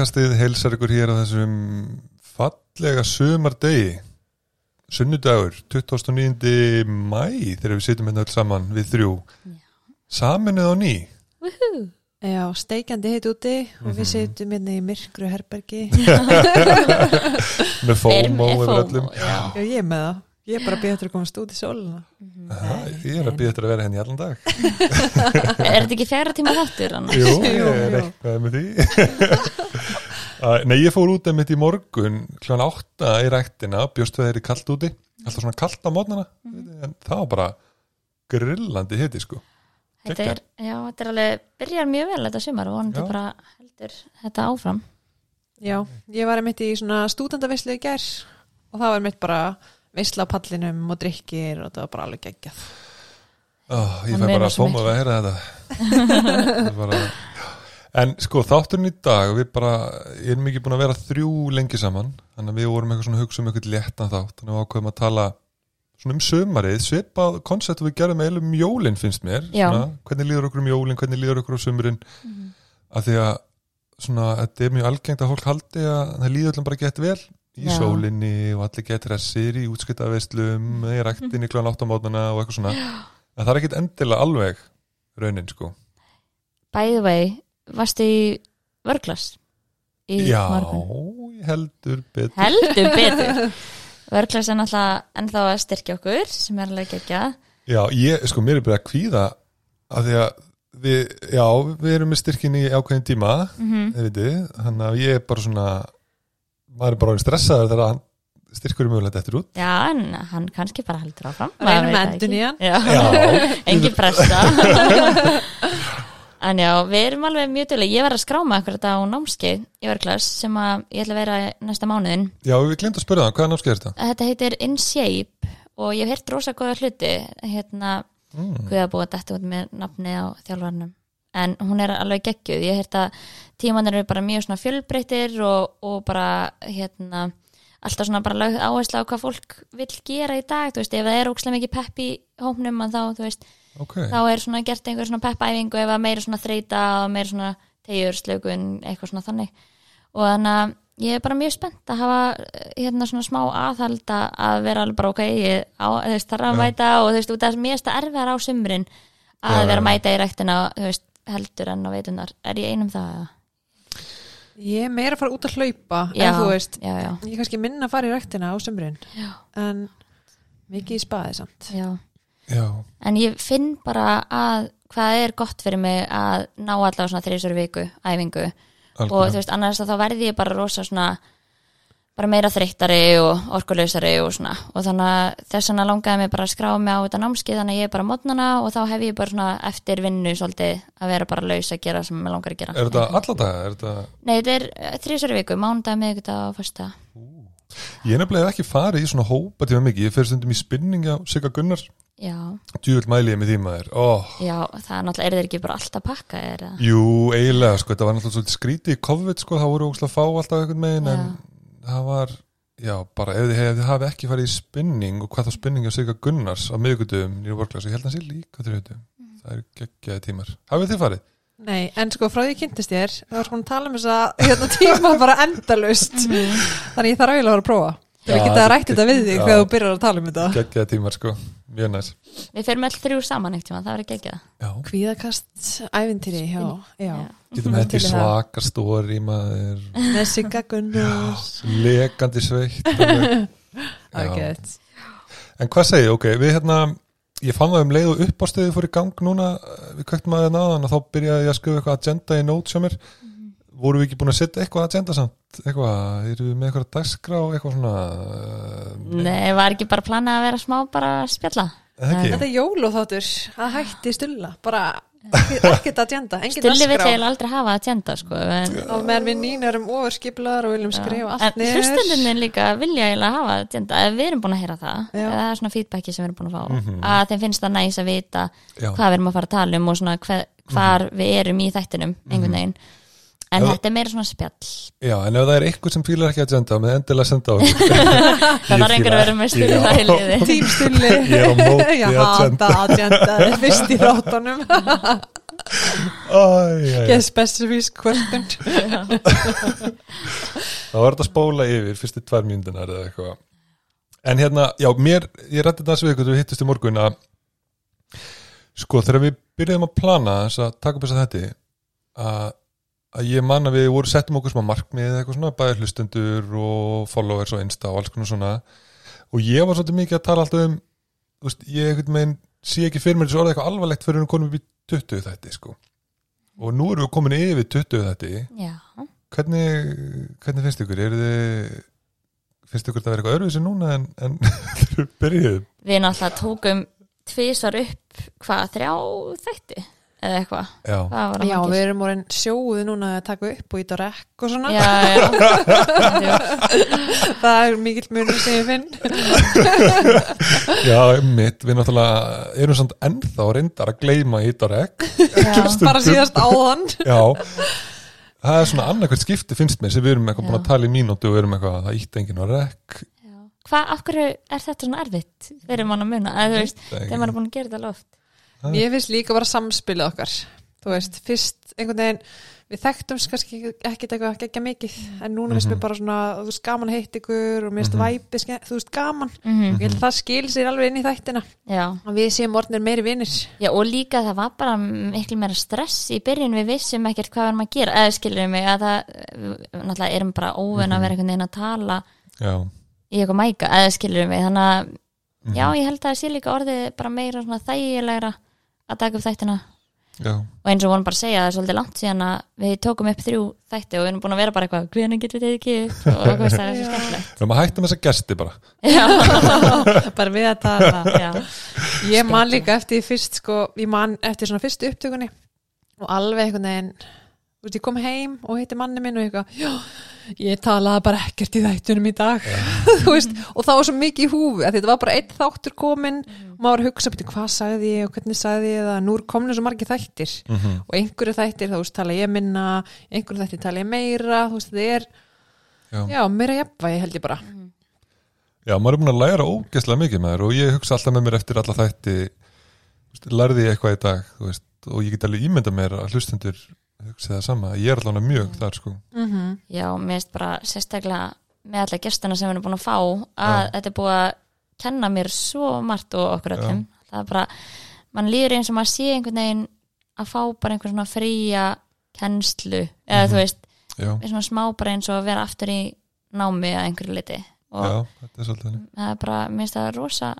Kvíðakastið heilsar ykkur hér á þessum fallega sumardegi sunnudagur 29. mæ þegar við sitjum hérna öll saman við þrjú saminuð á ný Woohoo. Já, steikjandi heit úti og Mhm. við setjum hérna í myrkru herbergi með fómo FOMO, öllum já. Já, ég er með það Ég er bara að byrja eftir að komast út í sóluna Aha, ég er að býða eftir að vera henni í allan dag. Er þetta ekki fjara tíma þáttur? Jú, ég er eitthvað með því. Nei, ég fór út mitt í morgun kl. 8 í ræktina bjóst við þeirri kallt úti. Alltaf svona kallt á mótnana en það var bara grillandi hiti sko. Þetta er, já, þetta er alveg, byrjar mjög vel þetta sumar og vonandi Já. bara heldur þetta áfram. Já, ég var einmitt í svona stúdendavislu í gær og það var einmitt bara veisla á pallinum og drikkir og það var bara alveg geggjað. Oh, Ég fæ bara að fóma að heyra þetta. Er bara, En sko, þátturinn í dag við bara, ég erum ekki búin að vera þrjú lengi saman, þannig að við vorum eitthvað svona að hugsa um eitthvað léttan þátt, þannig að við ákveðum að tala svona um sömarið, svipað koncept við gerðum eiginlega um jólinn finnst mér. Svona, hvernig líður okkur um jólinn, hvernig líður okkur á sömurinn Mhm. af því að svona, þetta er mjög algengt að fólk haldi að það líður öllum bara gett vel í Já. sólinni og allir gett hressir í útskiptaveslum, í ræktinni kláðan áttamótana og eitthvað svona en það er ekkit endilega alveg raunin sko By the way, varstu í vörglas? Í Já, morgun? heldur betur Heldur betur. Vörglas er náttúrulega ennþá að styrkja okkur sem er alveg ekki Já, ég, sko, mér er bara að kvíða af því að við, já, við erum með styrkin í ákveðin tíma mm þið veitir, þannig að ég er bara svona maður er bara orðinn stressaður þegar hann styrkur er mögulegt eftir út Já, en hann kannski bara heldur áfram. Það endun í ekki. hann. Engin pressa. en já, við erum alveg mjög döguleg. Ég var að skráma þetta á námskeið í vörglas sem að ég ætla að vera næsta mánuðin. já, við glemt að spyrja það, hvaða námskeið er þetta? Þetta heitir In Shape og ég hef heyrt rosa góða hluti hérna, Mm. hvað að búa þetta út með nafni á þjálfarnum en hún er alveg geggjuð. Ég heyrt að tímanir eru bara mjög svona fjölbreyttir og, og bara hérna alltaf svona bara lögð áherslu á hvað fólk vil gera í dag, þú veist, ef það er ókslega mikið pepp í hópnum að þá, þú veist Ok, þá er svona gert einhver svona peppæfingu ef að meira svona þreita og meira svona tegjur, slökun, eitthvað svona þannig. Og þannig að ég er bara mjög spennt að hafa hérna svona smá aðhalda að vera alveg bara ok ég á, þú veist, þarf að mæta og þú veist, út af mér er þetta erfiðar á sumrin að vera að mæta í ræktina þú veist, heldur en á veitunar er ég einum það? eða? Ég er meira að fara út að hlaupa Já, en þú veist, já, já, ég er kannski minna að fara í ræktina á sömurinn Já. en mikið í spaði samt já já, en ég finn bara að hvað er gott fyrir mig að ná allavega svona þrísur viku æfingu og þú veist, annars þá verði ég bara rosa svona bara meira þreyttari og orkuleysari og svona og þannig að þess vegna langaði mig bara að skrá mig á þetta námskið þannig að ég er bara mótnana og þá hef ég bara svona eftir vinnu svolítið að vera bara laus að gera sem ég langar að gera Er þetta alla daga? Er þetta... Nei, þetta er þrísari viku, mánudag, miðvikudag og fyrsta Ég er nefnilega ekki farið í svona hópa tíma mikið Ég fer stundum í spinning á Sigga Gunnars Já, Djúvill mæli ég með því maður oh. já, það er náttúrulega, er þeir ekki bara alltaf pakka? Jú, eiginlega, sko, þetta var náttúrulega skrítið í COVID, sko, það voru ógslag fá alltaf einhvern megin, Já. en það var, já, bara ef þið, hafi ekki farið í spinning og hvað þá spinning á Sigga Gunnars á miðgutum nýra vorklas, ég held að hann sé líka þrjóðum, það eru geggjaði tímar. Hafið þið farið? Nei, en sko frá því ég kynntist þér þá var svona að tala um þess að hérna, tíma bara endalust þannig ég þarf eiginlega að fara að prófa til að geta rætt þetta við þig þegar þú byrjar að tala um þetta. Geggjaði tímar, sko, mjög næs. Við fyrir með þrjú saman eitt tíma, það það Já, Kvíðakast ævintýri, já, já. getum það. svaka stóri, maður, með Sigga Gunnars lekandi sveitt. En hvað segið, ok, við hérna ég fann það um leið og uppástöðu fór í gang núna, eh, við köktum að það náðan og þá byrjaði ég að skrifa eitthvað agenda í nót hjá mér voru við ekki búin að setja eitthvað agenda samt? Eitthvað, eru við með eitthvað dagskrá eitthvað svona eh, Nei, var ekki bara planið að vera smá bara að spjalla? Þetta er jóluþáttur að hætti stulla bara ekkert- ekkert agenda, engin Stulli vill dagskrá. eiginlega aldrei hafa agenda sko, en, og meðan við nýn erum ofurskiplaðar og viljum skrifa allt en hlustendunni líka vilja eiginlega hafa agenda, ef við erum búin að heyra það. Já. það er svona feedbacki sem við erum búin að fá. Mhm. að þeim finnst það næs að vita Já. hvað við erum að fara að tala um og svona hvar við erum í þættinum einhvern veginn en Já. þetta er meira svona spjall. Já, en ef það er eitthvað sem fílar ekki agenda með endilega senda á það þarf einhver að vera með stulli það í liði. Tímstulli Ég er á móti Ég agenda. hata agenda, það er fyrst í æ. Get specific question þá er þetta að spóla yfir fyrstu tvær mínútunar eða eitthvað. En hérna, já, mér, ég rætti þetta við ykkur þegar við hittust í morgun að sko, þegar við byrjuðum að plana þess að taka upp þess að þetta að, að ég man að við voru settum okkur smá markmið eða eitthvað svona, bæði hlustundur og followers og insta og alls konar svona. Og ég var svolítið mikið að tala alltaf um veist, ég einhvern veginn sé ekki fyrir mér þessu orðið eitthvað alvarlegt fyrir við konum upp í 20 þetta sko. Og nú erum við komin yfir 20 þetta hvernig, hvernig finnst ykkur? Er þið finnst ykkur að vera eitthvað öðruvísi núna en, en byrjuðum? við náttúrulega tókum tvisar upp hvað þrjá þætti eða eitthvað. Já, Já, við erum orðin sjóðu núna að taka upp og ít á rekk og svona. Já, já. Það er mikill munur sem ég finn. Já, mitt við náttúrulega erum samt ennþá reyndar að gleyma hitt á rekk. Bara síðast áðan. Já, það er svona annarkvært skipti finnst mér sem við erum eitthvað búin að tala í mínútu og við erum eitthvað að það ítt enginn á rekk. Já. Hvað, af hverju er þetta svona erfitt? Fyrir mann að muna, eða þú veist, þegar maður er búin að gera þetta alveg oft Mér finnst líka bara samspilið okkar. Þú veist, fyrst einhvern veginn Við þekktum kannski ekkit eitthvað geggja mikið En núna finnst Mhm. mér bara svona Þú veist, gaman að hitt ykkur og mér finnst Mhm. væpi Þú veist, gaman. Mm Ég held að það skil sér alveg inn í þættina. Já, Og við séum orðnir meiri vinnir Já, og líka það var bara miklu meira stress í byrjun. Við vissum ekkert hvað við erum að gera. Eða skilur mig að það við náttúrulega erum bara óvinn að vera einhvern veginn að tala Já, í eitthvað mæka eða skilur mig. Þannig að mhm. já, ég held að taka upp þættina. Já, og eins og vonum bara að segja það er svolítið langt síðan að við tókum upp þrjú þætti og við erum búin að vera bara eitthvað hvernig getum við tekið upp og það er svo skemmtilegt. Við erum að hætta með þessa gesti bara. Já, Bara við að tala. Já, Ég man líka eftir fyrst sko Ég man eftir svona fyrstu upptökunni Og alveg einhvern veginn Þú veist, ég kom heim og hitti manni minn og eitthvað, já, ég talaði bara ekkert í þættunum í dag, þú veist, og það var svo mikið í húfi, þetta var bara einn þáttur komin og maður hugsa, betur, hvað sagði ég og hvernig sagði ég? Það, nú er komin svo margir þættir. Mm og einhverju þættir, þá veist, tala ég minna, einhverju þættir tala ég meira, þú veist, þetta er, Já. já, meira jafnvægi held ég bara. Já, maður er búin að læra ógeðslega mikið með þér og ég hugsa alltaf með mér eftir alla þætti. Lærði ég eitthvað í dag veist, og ég get alveg ímynda mér að hlustendur hugsa það sama, ég er allavega mjög þar sko. Mm já, mér Já. kenna mér svo margt og okkur öllum það er bara, mann líður eins og maður sé einhvern veginn að fá bara einhver svona fría kennslu eða Mhm. þú veist, Já, er svona smá bara eins og að vera aftur í námi að einhverju liti og já, þetta er það er bara, mér finnst það rosa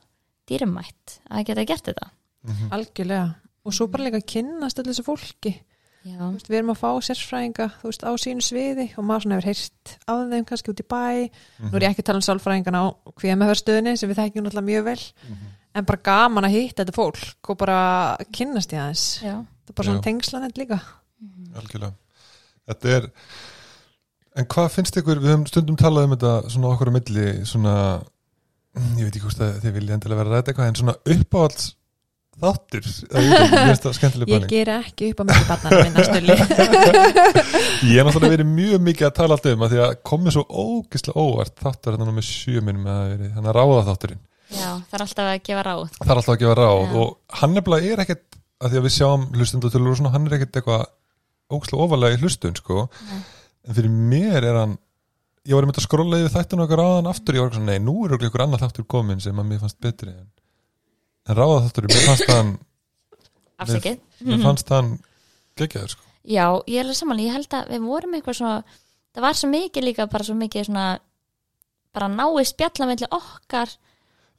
dýrmætt að geta gert þetta Mhm. Algjörlega. Og svo bara líka að kynnast öllu þessu fólki. Já, Þú veist, við erum að fá sérfræðinga þú veist, á sínu sviði og maður svona hefur heyrt af þeim kannski út í bæ. Nú er ég ekki að tala um sálfræðingana á hörstöðinni sem við þekkjum náttúrulega mjög vel Mhm. en bara gaman að hitta þetta fólk og bara kynnast í aðeins. Já, þetta er bara svona Já. tengslanett líka. Algjörlega. Þetta er en hvað finnst ykkur, við höfum stundum talað um þetta svona okkur á milli svona, mm, ég veit ekki hvort að þið vilja endilega vera að ræta eitthvað en svona uppáhalds þáttur eða ég ekki, ger ekki upp á mjög barnanum minna stulli. Ég er náttúrulega verið mjög mikið að tala alltaf um að því að komið svo ógislega óvart. Þáttur hérna með sjö minnum að það verið þannig að ráða þátturinn, já, það er alltaf að gefa ráð. Það er alltaf að gefa ráð Já. og hann nefnilega er ekkert að því að við sjáum hlustundatölur og svona, hann er ekkert eitthvað ógislega ofalega í hlustun sko. En fyrir mér er hann ég var einmitt að skrolla yfir þættinu okkar áðan aftur ég var eitthvað svona, nei, nú er örugglega ykkur annar þáttur komin sem að mér fannst betri en ráða þáttur, mér fannst hann afsakið. Mér fannst hann geggjaður sko. Já, ég er alveg saman, ég held að við vorum eitthvað svo, það var svo mikið líka bara svo mikið svona bara náið spjalla melli okkar.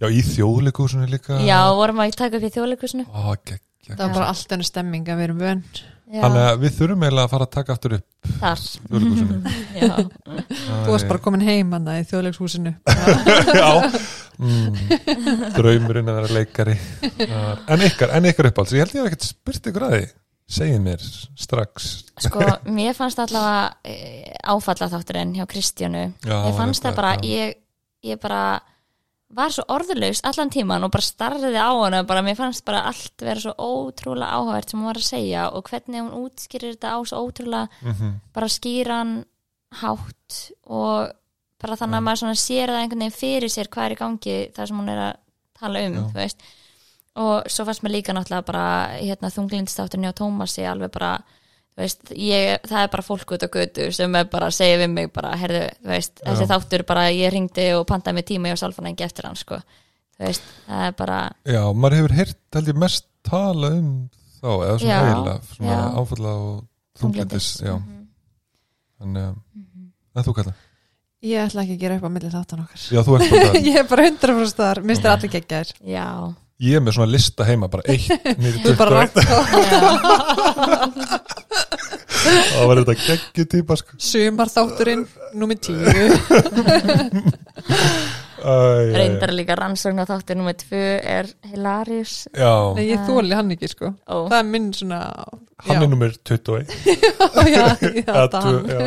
Já, í þjóðleikúsinu líka. Já, vorum að taka upp í geggjað. það var bara allt ennur stemming að við erum vön þannig að við þurfum eiginlega að fara að taka aftur upp þar. Þú varst bara komin heim hann í þjóðleikshúsinu já. Mm, draumurinn að vera leikari. En ykkar, en ykkar uppáhalds? Ég held ég hef ekkert spurt ykkur að því. Segið mér strax. Sko, mér fannst allavega e, áfalla þátturinn hjá Kristjánu. Já, Ég fannst það bara, ég, ég bara var svo orðulaus allan tíman og bara starfiði á hana bara, mér fannst bara allt vera svo ótrúlega áhugavert sem hún var að segja og hvernig hún útskýrir þetta á svo ótrúlega Mhm, bara skýran hátt og bara þannig að maður sér það einhvern veginn fyrir sér hvað er í gangi það sem hún er að tala um þú veist. og svo fannst mér líka náttúrulega bara hérna, þunglindstátturinn hjá Tómasi alveg bara veist, ég, það er bara fólk út á götu sem er bara að segja við mig bara, herðu, veist, þessi þáttur bara ég ringdi og pantaði mig tíma hjá sálfanengi eftir hann sko, veist, það er bara Já, maður hefur heyrt held ég mest tala um þá, eða svona Já, eiginlega svona áfalla og þunglindis já, Mhm. þannig að en þú kalla, Ég ætla ekki að gera upp á milli þáttan okkar. Já þú ert bara Ég er bara 100% þar, minnst þér allir geggjaðir. Já, ég er með svona lista heima, bara eitt er bara 21. já, það var þetta geggju típa sko. Sumar þátturinn, númer 10 Æ, reyndar líka rannsókn á þáttur nummer tvö er Hilarious. Já, Nei, ég þóli hann ekki sko. Ó, Það er minn svona hann er nummer 21 já, já, já, Eða það já.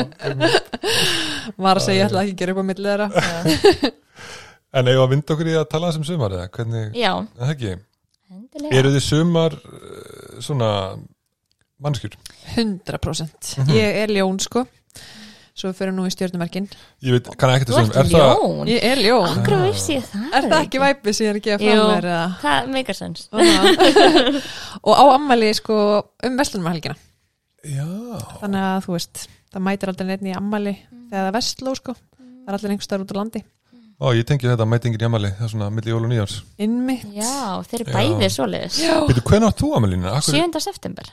Var að segja, ég ætla ekki að gera upp á já, en eigum að vinda okkur í að tala sem sumar eða? Hvernig, já. Er það ekki? Endilega. Eru þið sumar uh, svona mannskjur 100% Mhm. Ég er ljón sko. Svo við fyrir nú í stjórnumerkin ég veit, kann ekki Þú að ert segja er ljón. Ég er ljón. Akkur veist ég það Er það ekki væpið sem ég er að gefa Jú. fram mér eða? Það meikar sens. Og á ammæli sko um vestlunum helgina já, þannig að þú veist, það mætir aldrei neitt í ammæli þegar það er vestló sko. Það er allir einhvers staðar út á landi Ó, ég tengi þetta mætingin í amali, það er svona milli jól og nýjárs innmitt, Já, þeir eru Já. bæðir svoleiðis Veitu, hvernig átt þú amalina? 7. september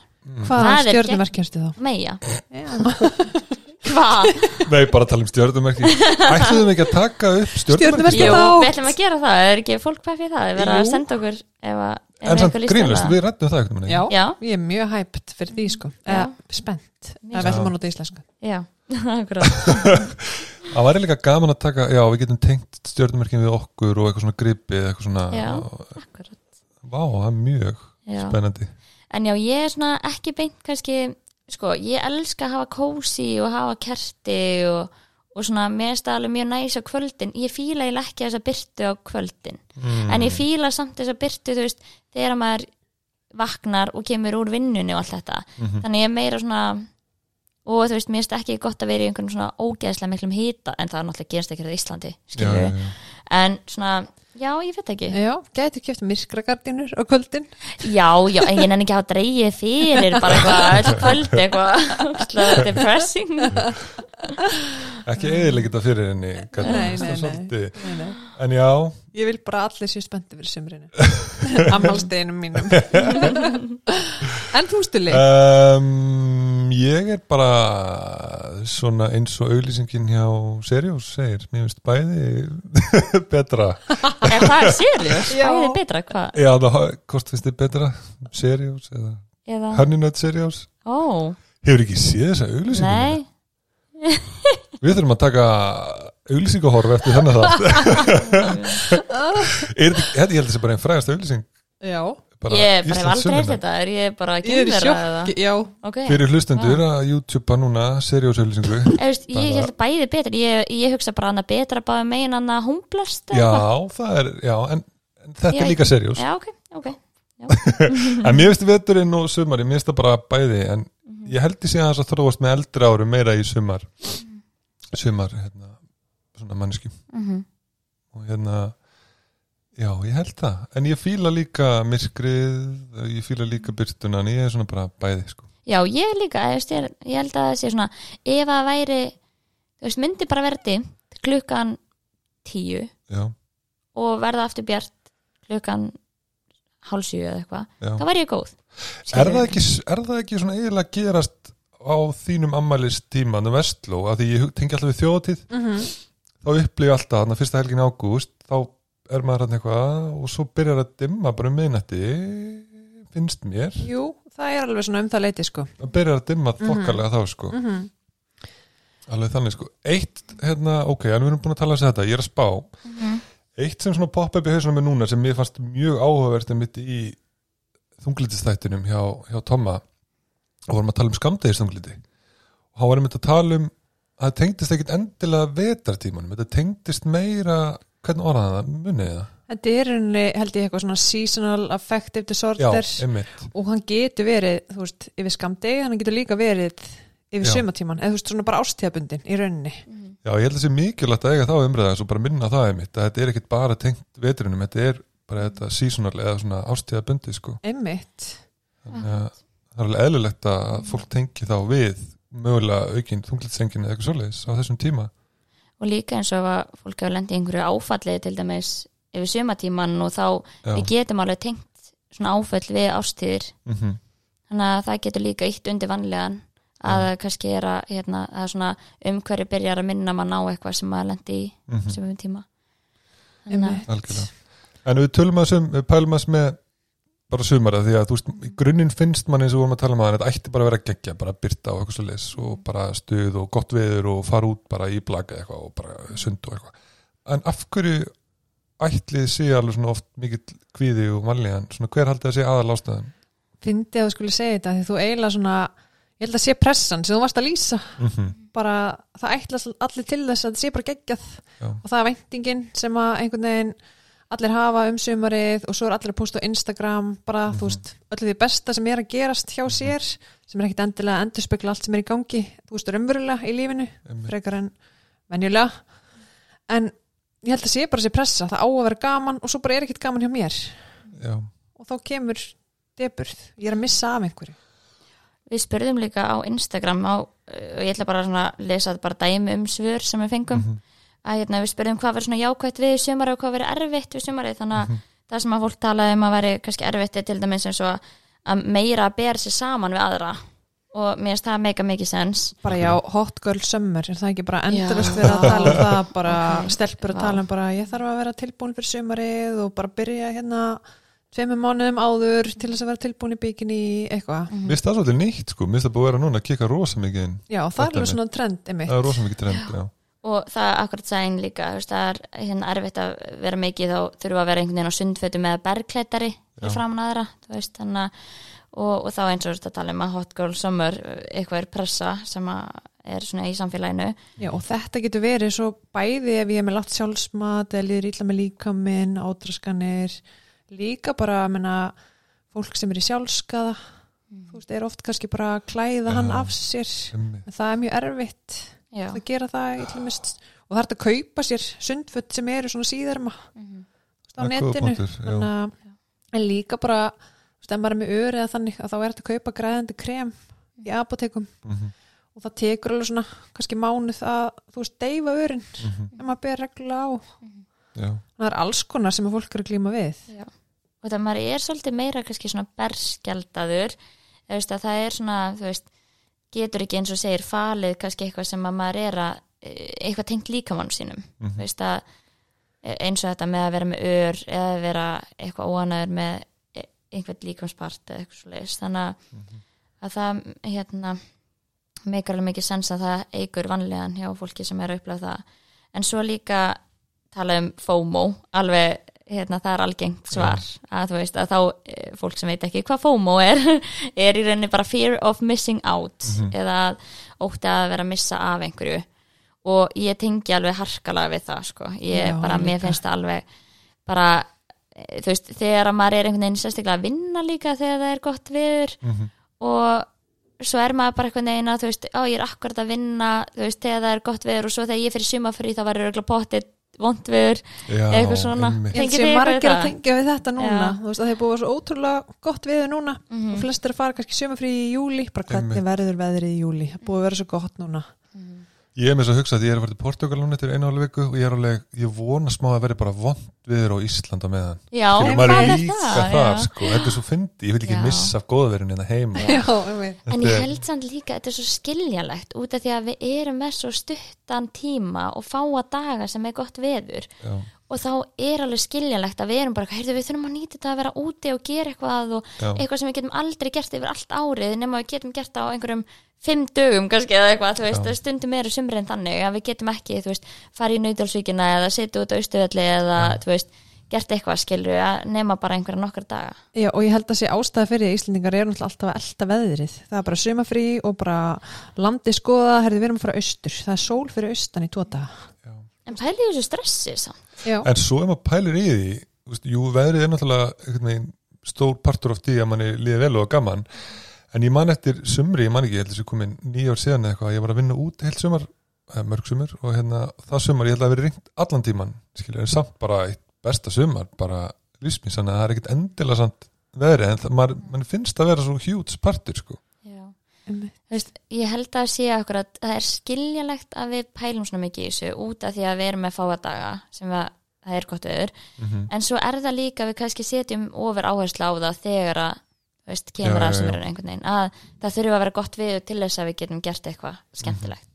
hvað Það er stjórnumerkjumstu þá? Meja Já. Hvað? Nei, bara að tala um stjörnumerki Ætluðum ekki að taka upp? Stjörnumerki. Jú, við ætlum að gera það Er ekki fólk í það? Við verðum að senda okkur ef, að- En samt grínlust, við rættum það ekkert um Já, Já. ég er mjög hæpt fyrir því sko eða spennt, Mjög ef við ætlum að nota íslensku Já, akkurat Það væri líka gaman að taka, já, við getum tengt stjörnumerkin við okkur og eitthvað svona gripi eitthvað svona, Já. Akkurat vá, það er mjög Já. spennandi En já, ég er svona ekki beint kannski, sko, ég elska að hafa kósi og hafa kerti og, og svona, alveg mjög næs á kvöldin. Ég fíla eiginlega ekki þessa byrtu á kvöldin. mm. En ég fíla samt þessa byrtu, þú veist, þegar maður vaknar og kemur úr vinnunni og allt þetta. Mhm. Þannig ég er meira svona, og þú veist, mér finnst ekki gott að vera í einhvern svona ógeðslega miklum hita, en það er náttúrulega gerist ekki á Íslandi, já, já, já. En svona, já, ég veit ekki. Já, gæti kæft myrkragardinur á kvöldin Já, já, en ég nenni ekki að dreigið fyrir bara eitthvað, öll kvöld eitthvað depressing Ekki eðileg þetta fyrir henni Nei, nei, nei. En já, Ég vil bara allir séu spennti fyrir sumrinu Ammálsteginum mínum En þú stuli? um, ég er bara svona eins og auglýsingin hjá Seriós segir, mér finnst bæði betra Er það seriós? Já. Bæði betra, hvað? Já, það, hvort finnst þið betra Seriós eða Eða, Honeynet Seriós ó, Hefur ekki séð þessa auglýsingu? nei Við þurfum að taka auglýsingahorf eftir þannig það Er þetta, ég held þessi bara einn frægast auglýsing. Já, bara Ég hef aldrei heyrt þetta, er ég bara að ég er kynna eða? sjokki Já, Ok, Fyrir hlustendur að YouTube núna Seriós auglýsingu Eða, veist, ég held bæði betra. Ég, ég hugsa bara hana betra bara megin hana hómblast Já, það er, já, en, en þetta Já, er líka seriós Já, ok, ok En mér finnst veturinn og sumari, mér finnst það bara bæði En Mhm. ég held ég sé að það þróast með eldri árum meira í sumar. Sumar, hérna, svona manneski Mhm. Og hérna, já, ég held það. En ég fíla líka myrkrið Ég fíla líka byrtuna En ég er svona bara bæði, sko. Já, ég líka, ég, ég, held að það sé svona ef að væri, þú veist, myndi bara verði klukkan tíu Já, og verða aftur bjart klukkan hálsjö eða eitthvað, þá væri ég góð. Er það ekki, er það ekki svona eiginlega gerast á þínum ammælistíma um Vestló, af því ég tengi alltaf við þjóðatíð Mhm. Þá upplýði ég alltaf þarna fyrsta helgin í ágúst þá er maður hann eitthvað og svo byrjar að dimma bara um miðnætti finnst mér. Jú, það er alveg svona um það leiti sko. Að byrjar að dimma þokkalega þá sko. Mm alveg þannig sko. Eitt, hérna, ok, en við erum búin að tala um þetta ég er að spá. Mhm. eitt sem svona poppa upp í hausnum með núna sem mér fannst mjög áhugavert mitt í þunglitistættinum hjá, hjá Tomma. Og vorum að tala um skamdegistungliti og hann var einmitt að tala um að það tengdist ekkit endilega vetartímanum þetta tengdist meira hvernig orðaði það, munið það? Þetta er henni, held ég, eitthvað svona seasonal affective Já, disorder einmitt. Og hann getur verið, þú veist, yfir skamdegi hann getur líka verið yfir Já. sumatíman eða þú veist, svona bara ástíðabundin í rauninni. Já, ég held að það sé mikilvægt að eiga þá umræða og bara minna það einmitt að þetta er ekkit bara tengt veturinnum, þetta er bara þetta seasonal eða svona ástíða bundi sko. Einmitt. Þannig að það er alveg eðlilegt að fólk tengi þá við mögulega aukinn þunglitsengin eða eitthvað svoleiðis á þessum tíma. Og líka eins og að fólk hefur lendið í einhverju áfalli til dæmis yfir sumatíman og þá Já. við getum alveg tengt svona áföll við ástíðir mm þannig að það getur líka ítt undir vanlegan að það kannski er að, hérna, að svona umhverju byrjar að minna mann á eitthvað sem maður lendi í Mhm. sumum tíma. Þannig að en við tölum að sum, við pælum að með bara sumara því að þú veist, í grunninn finnst mann eins og vorum að tala um að þetta ætti bara að vera geggja, bara byrta og eitthvað svo leis og bara stuð og gott veður og fara út bara í blaga eitthvað og bara sund og eitthvað. En af hverju ætlið sé alveg svona oft mikill kvíði og vanlíðan, svona hver haldið að sé aðal ástæðan fyndi að þú skulle segja þetta því þú eiginlega svona, ég held að sé pressan sem þú varst að lýsa. Mm bara það ætlast allir til þess að það sé bara geggjað. Já. og það er væntingin sem að einhvern veginn allir hafa um sumarið og svo er allir að posta á Instagram bara Mhm. þú veist, öllu því besta sem er að gerast hjá sér sem er ekkit endilega að endurspegla allt sem er í gangi. Þú veist, raunverulega í lífinu frekar en venjulega. En ég held að sé bara sé pressa það á að vera gaman og svo bara er ekkit gaman hjá mér. Já, og þá kemur deburð, ég er að missa af einhverju. Við spurðum líka á Instagram á, og ég ætla bara að lesa bara dæmi um svör sem við fengum. Mhm. Að hérna, við spurðum hvað verður svona jákvætt við sumarið og hvað verður erfitt við sumarið. Þannig að Mhm. það sem að fólk talaði um að veri kannski erfitt er til dæmis eins og að meira að bera sér saman við aðra. Og mér finnst það mega mikið sens. Bara já, hot girl summer er það ekki bara endurist verið að tala um það bara Ok. stelpur að Vá. tala um bara ég þarf að vera tilbúin fyrir sumarið og bara byrja hérna tveimur mánuðum áður til þess að vera tilbúin í bikini eitthvað, mér finnst það svolítið nýtt sko, mér finnst það búið að vera núna að kika rosa mikið inn. Já það er alveg svona trend einmitt, það er rosa mikið trend, já og það er akkurat sæn líka þú veist, það er hérna erfitt að vera mikið þá þurfa að vera einhvern veginn á sundfötum Já. fyrir framan aðra veist, þannig að og, og þá eins og þetta tala um að hot girl summer eitthvað er pressa sem að er svona í samfélaginu já og þetta getur verið svo bæði ef ég er með látt sjálfsmat eða líður illa með líkaminn, átraskanir líka bara, menna fólk sem er í sjálfskaða þú veist, er oft kannski bara að klæða hann Já. af sér það er mjög erfitt að gera það og það er að kaupa sér sundfött sem eru svona síðarma Mhm. á Það er góður netinu þannig en líka bara er með öri eða þannig að þá er hægt að kaupa græðandi krem í apotekum Mhm, og það tekur alveg svona kannski mánuð að þú veist deyfa örin mhm, ef maður ber reglulega á. Já, það er alls konar sem að fólk eru að glíma við. Já. og það maður er svolítið meira kannski svona berskjaldadur það er svona þú veist, getur ekki eins og segir falið kannski eitthvað sem að maður er að eitthvað tengt líkamann sínum. Mhm, Þú veist að eins og þetta með að vera með ör eða vera eitthvað óanæður með e- einhvern líkamspart eða eitthvað svo leiðis þannig að, mhm. að það hérna meikar alveg mikið sens að það eigur vanlegan hjá fólki sem er að upplega það. En svo líka tala um FOMO alveg hérna það er algengt svar að þú veist að þá eh, fólk sem veit ekki hvað FOMO er er í rauninni bara fear of missing out Mhm. eða ótti að vera að missa af einhverju og ég tengi alveg harkalega við það sko, ég Já, bara, mér líka. finnst það alveg bara, eh, þú veist, þegar að maður er einhvern veginn sérstaklega að vinna líka þegar það er gott viður mhm. og svo er maður bara einhvern veginn að þú veist, á ég er akkurat að vinna þú veist, þegar það er gott viður og svo þegar ég fyrir sumafrí þá verður örugglega pottið vond já, Eitthvað svona. eitthvað við margir að það? tengja við þetta núna. Þú veist að þeir búið svo ótrúlega gott við núna. Mhm. og flestir að fara kannski sömufrí í júli bara hvernig verður veðrið í júli það er búið að vera svo gott núna Ég er með þess að hugsa að ég er að fara til Portugal núna eftir einu álega viku og ég er alveg, ég vona smá að vera bara vond viður á Íslanda meðan já, Skilur, en hvað er líka það? þar Já. sko, þetta er svo fyndi, ég vil ekki Já. missa af góðverðin hérna heima já, einmitt. En Þetta ég held samt líka að þetta er svo skiljalegt út af því að við erum með svo stuttan tíma og fáa daga sem er gott veður já, og þá er alveg skiljalegt að við erum bara, heyrðu við þurfum að nýta þetta að vera úti og gera eitthvað og já, eitthvað sem við getum aldrei gert yfir allt árið nema við getum gert það á einhverjum fimm dögum kannski eða eitthvað, þú veist, Já. stundum eru sumrin þannig að við getum ekki, þú veist, fara í nautalsvíkina eða setja út á austuvelli eða, þú veist, gert eitthvað skilur að nema bara einhverja nokkar daga Já, og ég held að sé ástæða fyrir að Íslendingar eru alltaf að elda veðrið. Það er bara sumafrí og bara landi skoða, herði við erum að fara austur. Það er sól fyrir austan í tóta. já. en pælið þessu stressi samt Já, En svo ef maður pælir í því þú veist, Jú, veðrið er náttúrulega stór partur af því að manni líði vel og gaman En ég man eftir sumri, ég man ekki, ég held að þessi komin nýja ár síðan eða eitthvað, ég var að vinna út heilt sumar eh, mörg sumar og hérna það sumar ég held að vera ringt allan tíman skilur, en samt bara eitt besta sumar bara lífsmins þannig að það er ekkit endilega samt veðri en það, maður, mann finnst að vera svo hjúts partur sko. Já. Einmitt. Þú veist, ég held að sé okkur að það er skiljalegt að við pælum svona mikið í þessu út af því að við erum með fáadaga sem við, það er gott öður mm en svo er það líka að við kannski setjum ofur áherslu á það þegar að veist, kemur Já, að sem er einhvern veginn. Að það þurfa að vera gott við til þess að við getum gert eitthvað skemmtilegt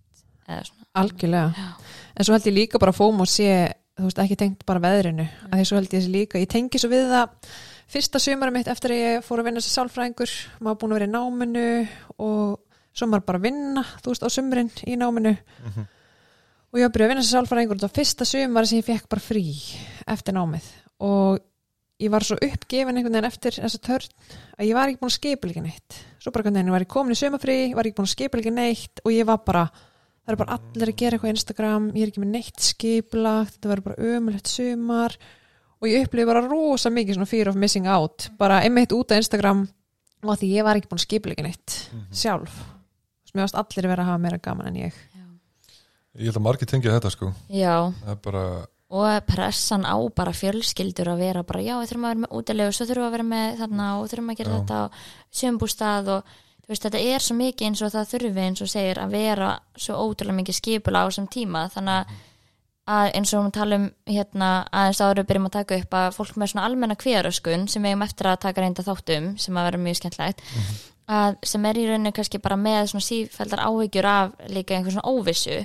eða svona. Algjörlega. Já. en svo held ég líka bara að fóma og sé þú veist, ekki tengt bara veðrinu. Mm. að því svo held ég þessi líka, ég tengi svo við það fyrsta sumarum mitt eftir að ég fór að vinna sem sálfræðingur, maður búin að vera í náminu og svo maður bara vinna þú veist, á sumrin í náminu. Mhm. og ég að byrja að vinna sem sálfræðingur og það var fyrsta sumar sem ég fekk bara frí eftir námið. Og ég var svo uppgefin einhvern veginn eftir þessa törn að ég var ekki búin að skipa ekki neitt. Svo bara einhvern veginn var ég komin í sumafrí var ekki búin að skipa ekki neitt og ég var bara það er bara allir að gera eitthvað á Instagram ég er ekki með neitt skipulagt þetta verður bara ömulegt sumar og ég upplifi bara rosa mikið svona fear of missing out bara einmitt út af Instagram og að því ég var ekki búin að skipula ekki neitt Mhm. sjálf. Sem ég varst allir vera að hafa meira gaman en ég. Ég held að margir tengja þetta sko. Já, það er bara og pressan á bara fjölskyldur að vera bara, já, við þurfum að vera með útilegu svo þurfum að vera með þarna og þurfum að gera Já. þetta á sömbústað og þú veist, þetta er svo mikið eins og það þurfi eins og segir að vera svo ótrúlega mikið skipula á þessum tíma. Þannig að eins og við tala um hérna aðeins áður við byrjum að taka upp að fólk með svona almenna kvíðaröskun sem við eigum eftir að taka reynda þáttum sem að vera mjög skemmtlegt að sem er í rauninu kannski bara með svona sífældar áhyggjur af líka einhver svona óvissu.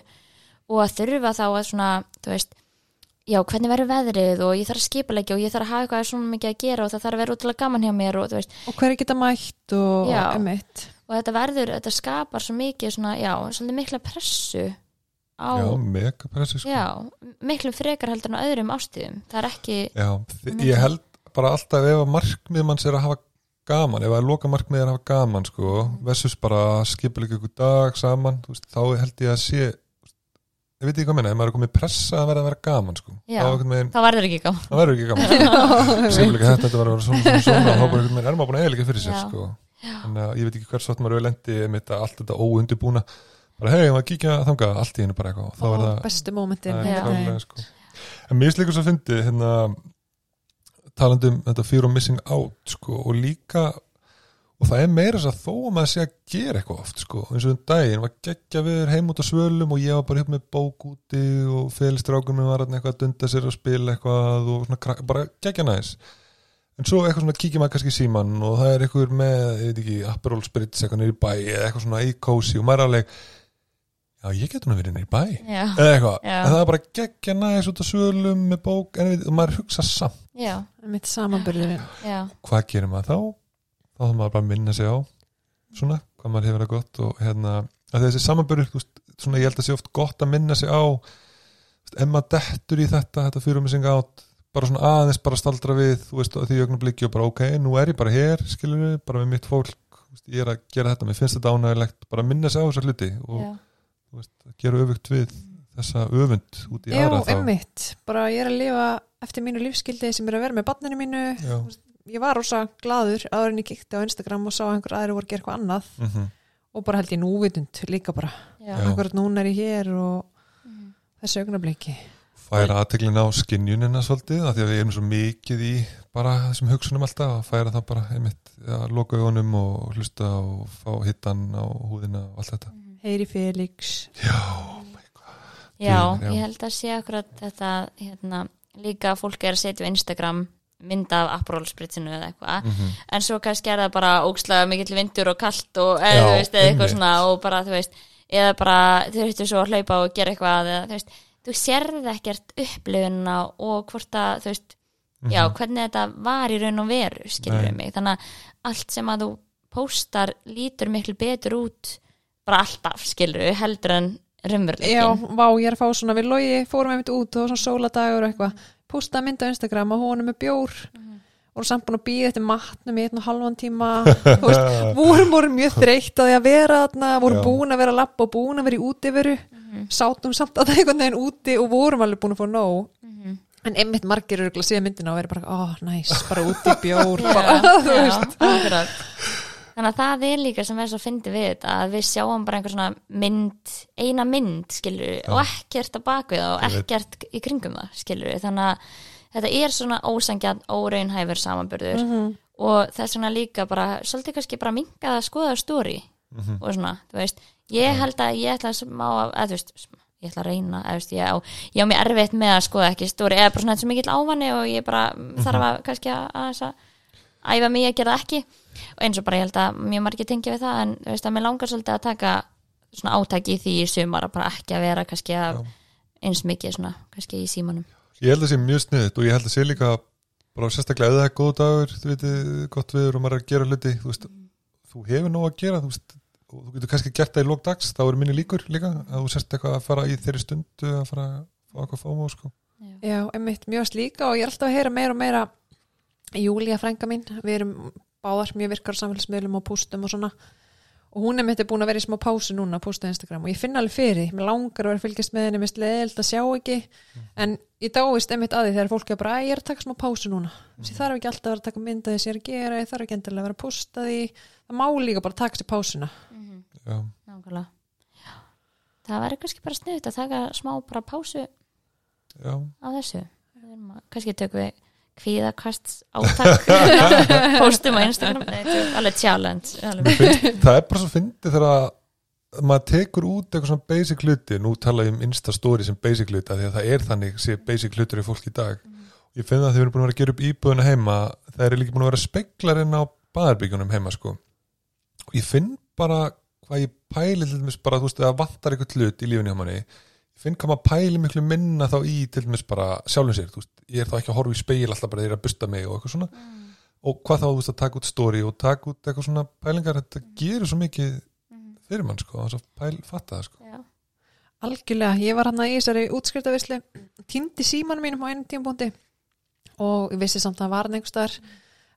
Og að þurfa þá að svona, þú veist já, hvernig verður veðrið og ég þarf að skipulegja og ég þarf að hafa eitthvað svona mikið að gera og það þarf að vera útrúlega gaman hjá mér og þú veist, og hverju geta mætt og Já. einmitt og þetta verður, þetta skapar svo mikið svona, já, svolítið mikla pressu á, já, mega pressi sko. já, miklu frekar heldur en á öðrum ástíðum, það er ekki Já, þi- ég held bara alltaf ef að markmið manns er að hafa gaman ef að loka markmið er að hafa gaman sko, versus bara skipulega ykkur dag saman, þú veist, þá held ég að sé ég veit ekki hvað minna, ef maður er komið pressa að vera að vera gaman sko. Já. þá verður ekki gaman það verður ekki gaman skipulega þetta, þetta var að vera svona, svona, svona og þá bara einhvern veginn er maður búin að eiginlega fyrir sér Já. sko. þannig að ég veit ekki hvers átt maður hefur lendi með allt þetta óundibúna bara hei, maður kíkja þangað allt í hennu bara eitthvað og þá er og það bestu mómentin Það er Já. sko. En mér líka svo að fyndi hérna, talandi um þetta fear of missing out sko, og líka og það er meira þess að þó að maður sé að gera eitthvað oft sko, eins og um daginn var geggja við heim út á svölum og ég var bara upp með bók úti og félistrákur minn var eitthvað að dunda sér og spila eitthvað og svona, bara geggja næs. En svo eitthvað svona kíkja maður kannski síman og það er eitthvað með, ég veit ekki, Aperol Spritz eitthvað í bæ eða eitthvað svona í kósi og maður er alveg já, ég get nú verið í bæ. Já, eða eitthvað, Já. en það er bara geggja næs út á svölum með bók, en við, maður hugsa samt, já, mitt samanbyrðurinn já. Hvað gerir maður þá þá þarf maður bara að minna sig á svona, hvað maður hefur það gott og hérna, að þessi veist, svona ég held að sé oft gott að minna sig á ef maður dettur í þetta þetta fyrir mig singa átt bara svona aðeins bara staldra við, þú veist, því augnablikki og bara ok, nú er ég bara hér, skilur við bara með mitt fólk, veist, ég er að gera þetta mér finnst þetta ánægilegt, bara minna sig á þessa hluti og já, veist, gera öfugt við þessa öfund út í Já, aðra þá. einmitt, bara ég er að lifa eftir mínu lífskildi sem er að vera með barninu mínu Já, ég var rosa gladur áður en ég kíkti á Instagram og sá að einhver aðri voru að gera eitthvað annað. Mhm. Og bara held ég núvitund líka bara. Akkurat núna er ég hér og Mhm. þessu augnabliki færa aðteglin á skinjunina svolítið af því að við erum svo mikið í bara þessum hugsunum alltaf að færa það bara einmitt að loka augunum og hlusta og fá hittan á húðina og allt þetta. Heyri Felix. Já, Já, Já. ég held að sé akkurat þetta hérna, líka að fólk er að setja á Instagram mynd af Aperol-spritsinu eða eitthvað. Mm en svo kannski er það bara ógslega mikill vindur og kalt og eða, Já, þú veist, eða eitthvað svona og bara þú veist eða bara þau þurftu svo að hlaupa og gera eitthvað eða þú veist, þú sérð ekkert upplifuna og hvort að þú veist, Mhm. já, hvernig þetta var í raun og veru, skilur við mig. Þannig að allt sem að þú póstar lítur miklu betur út bara alltaf, skilur við, heldur en Já, raunveruleikin vá, ég er að fá svona við logi, fórum einmitt út og svona sóladagur og eitthvað, postaði mynd á Instagram og hún er með bjór. Og samt búin að býða eftir matnum í einn og halvan tíma. Þú veist, vorum voru mjög þreytt að því að vera þarna, vorum búin að vera að lappa og búin að vera í útiveru. Sátum samt að það einhvern veginn úti og vorum alveg búin að fá nóg. Mhm. en einmitt margir eru að síða myndina og vera bara, ó, næs, bara úti í bjór. Bara, þú já, veist. akkurat. Þannig að það er líka sem er svo fyndið við þetta að við sjáum bara einhver svona mynd, eina mynd skilur við og ekkert að baka við það og Ég ekkert í kringum það skilur við þannig að þetta er svona ósangjarn, óraunhæfur samanburður. Mhm. og þess vegna líka bara, svolítið kannski bara minga að skoða stóri Mhm. og svona, þú veist. Ég held að ég ætla að smá að, eða, þú veist, ég ætla að reyna, veist, ég á, ég á mér erfitt með að skoða ekki stóri, eða bara svona þetta sem mikill ávanni og ég bara þarf að kannski að, að, að æfa mig að gera það ekki. Og eins og bara ég held að mjög margir tengja við það en þú veist að mér langar svolítið að taka svona átaki í því í sumar að bara ekki að vera kannski að eins mikið svona kannski í símanum. Ég held að sé mjög sniðið og ég held að sé líka bara sérstaklega ef það er góð dagur þú veit, gott viður og maður er að gera hluti þú, veist, þú hefur nóg að gera þú, veist, og þú getur kannski gert það í lók dags þá eru minni líkur líka að þú sérst eitthvað að fara í þeirri stundu að fara að fá eitthvað fóma sko. Já, einmitt mjög slíka og ég er alltaf að heyra meira og meira Júlía frænga mín, við erum báðar mjög virkar á samfélagsmiðlum og pústum og svona. Og hún er mitt er búin að vera í smá pásu núna að pústa á Instagram og ég finn alveg fyrir, mér langar að vera að fylgjast með henni, mér sleðild að sjá ekki. En ég dáist einmitt að því þegar fólk er bara, "Æ, ég er að taka smá pásu núna. Mm. ég þarf ekki alltaf að vera að taka mynda því sem ég er að gera ég þarf ekki endilega að vera að pústa því. Það má líka bara taka sér pásuna. Já, Nákvæmlega. Já. Það væri kannski bara sniðut að taka smá bara pásu já, á þessu. Við erum að- kannski tökum við kvíðakast átak. Postum á Instagram. Alveg challenge alveg. það er bara svo fyndið þegar að maður tekur út eitthvað svona basic hluti. Nú tala ég um Insta story sem basic hluti af því að það er þannig sé basic hlutur í fólk í dag. Ég finn að þau eru búin að vera að gera upp íbúðuna heima það eru líka búin að vera speklarinn á baðarbyggjunum heima sko. Og ég finn bara hvað ég pæli til dæmis bara, þú veist, það vantar eitthvað hlut í lífinni á manni finn maður pæli miklu minna þá í til dæmis bara sjálfum sér, veist, ég er þá ekki að horfa í speil alltaf bara er að busta mig og eitthvað svona. Og hvað þá, þú veist, að taka út story og taka út eitthvað svona pælingar, þetta gerir svo mikið fyrir mann, sko, þess að pæl, fatta það, sko. Já. Algjörlega, ég var hann í þessari útskriftavislu týndi símanum mínum á einum tímpúndi og ég vissi samt að það var hann einhverstaðar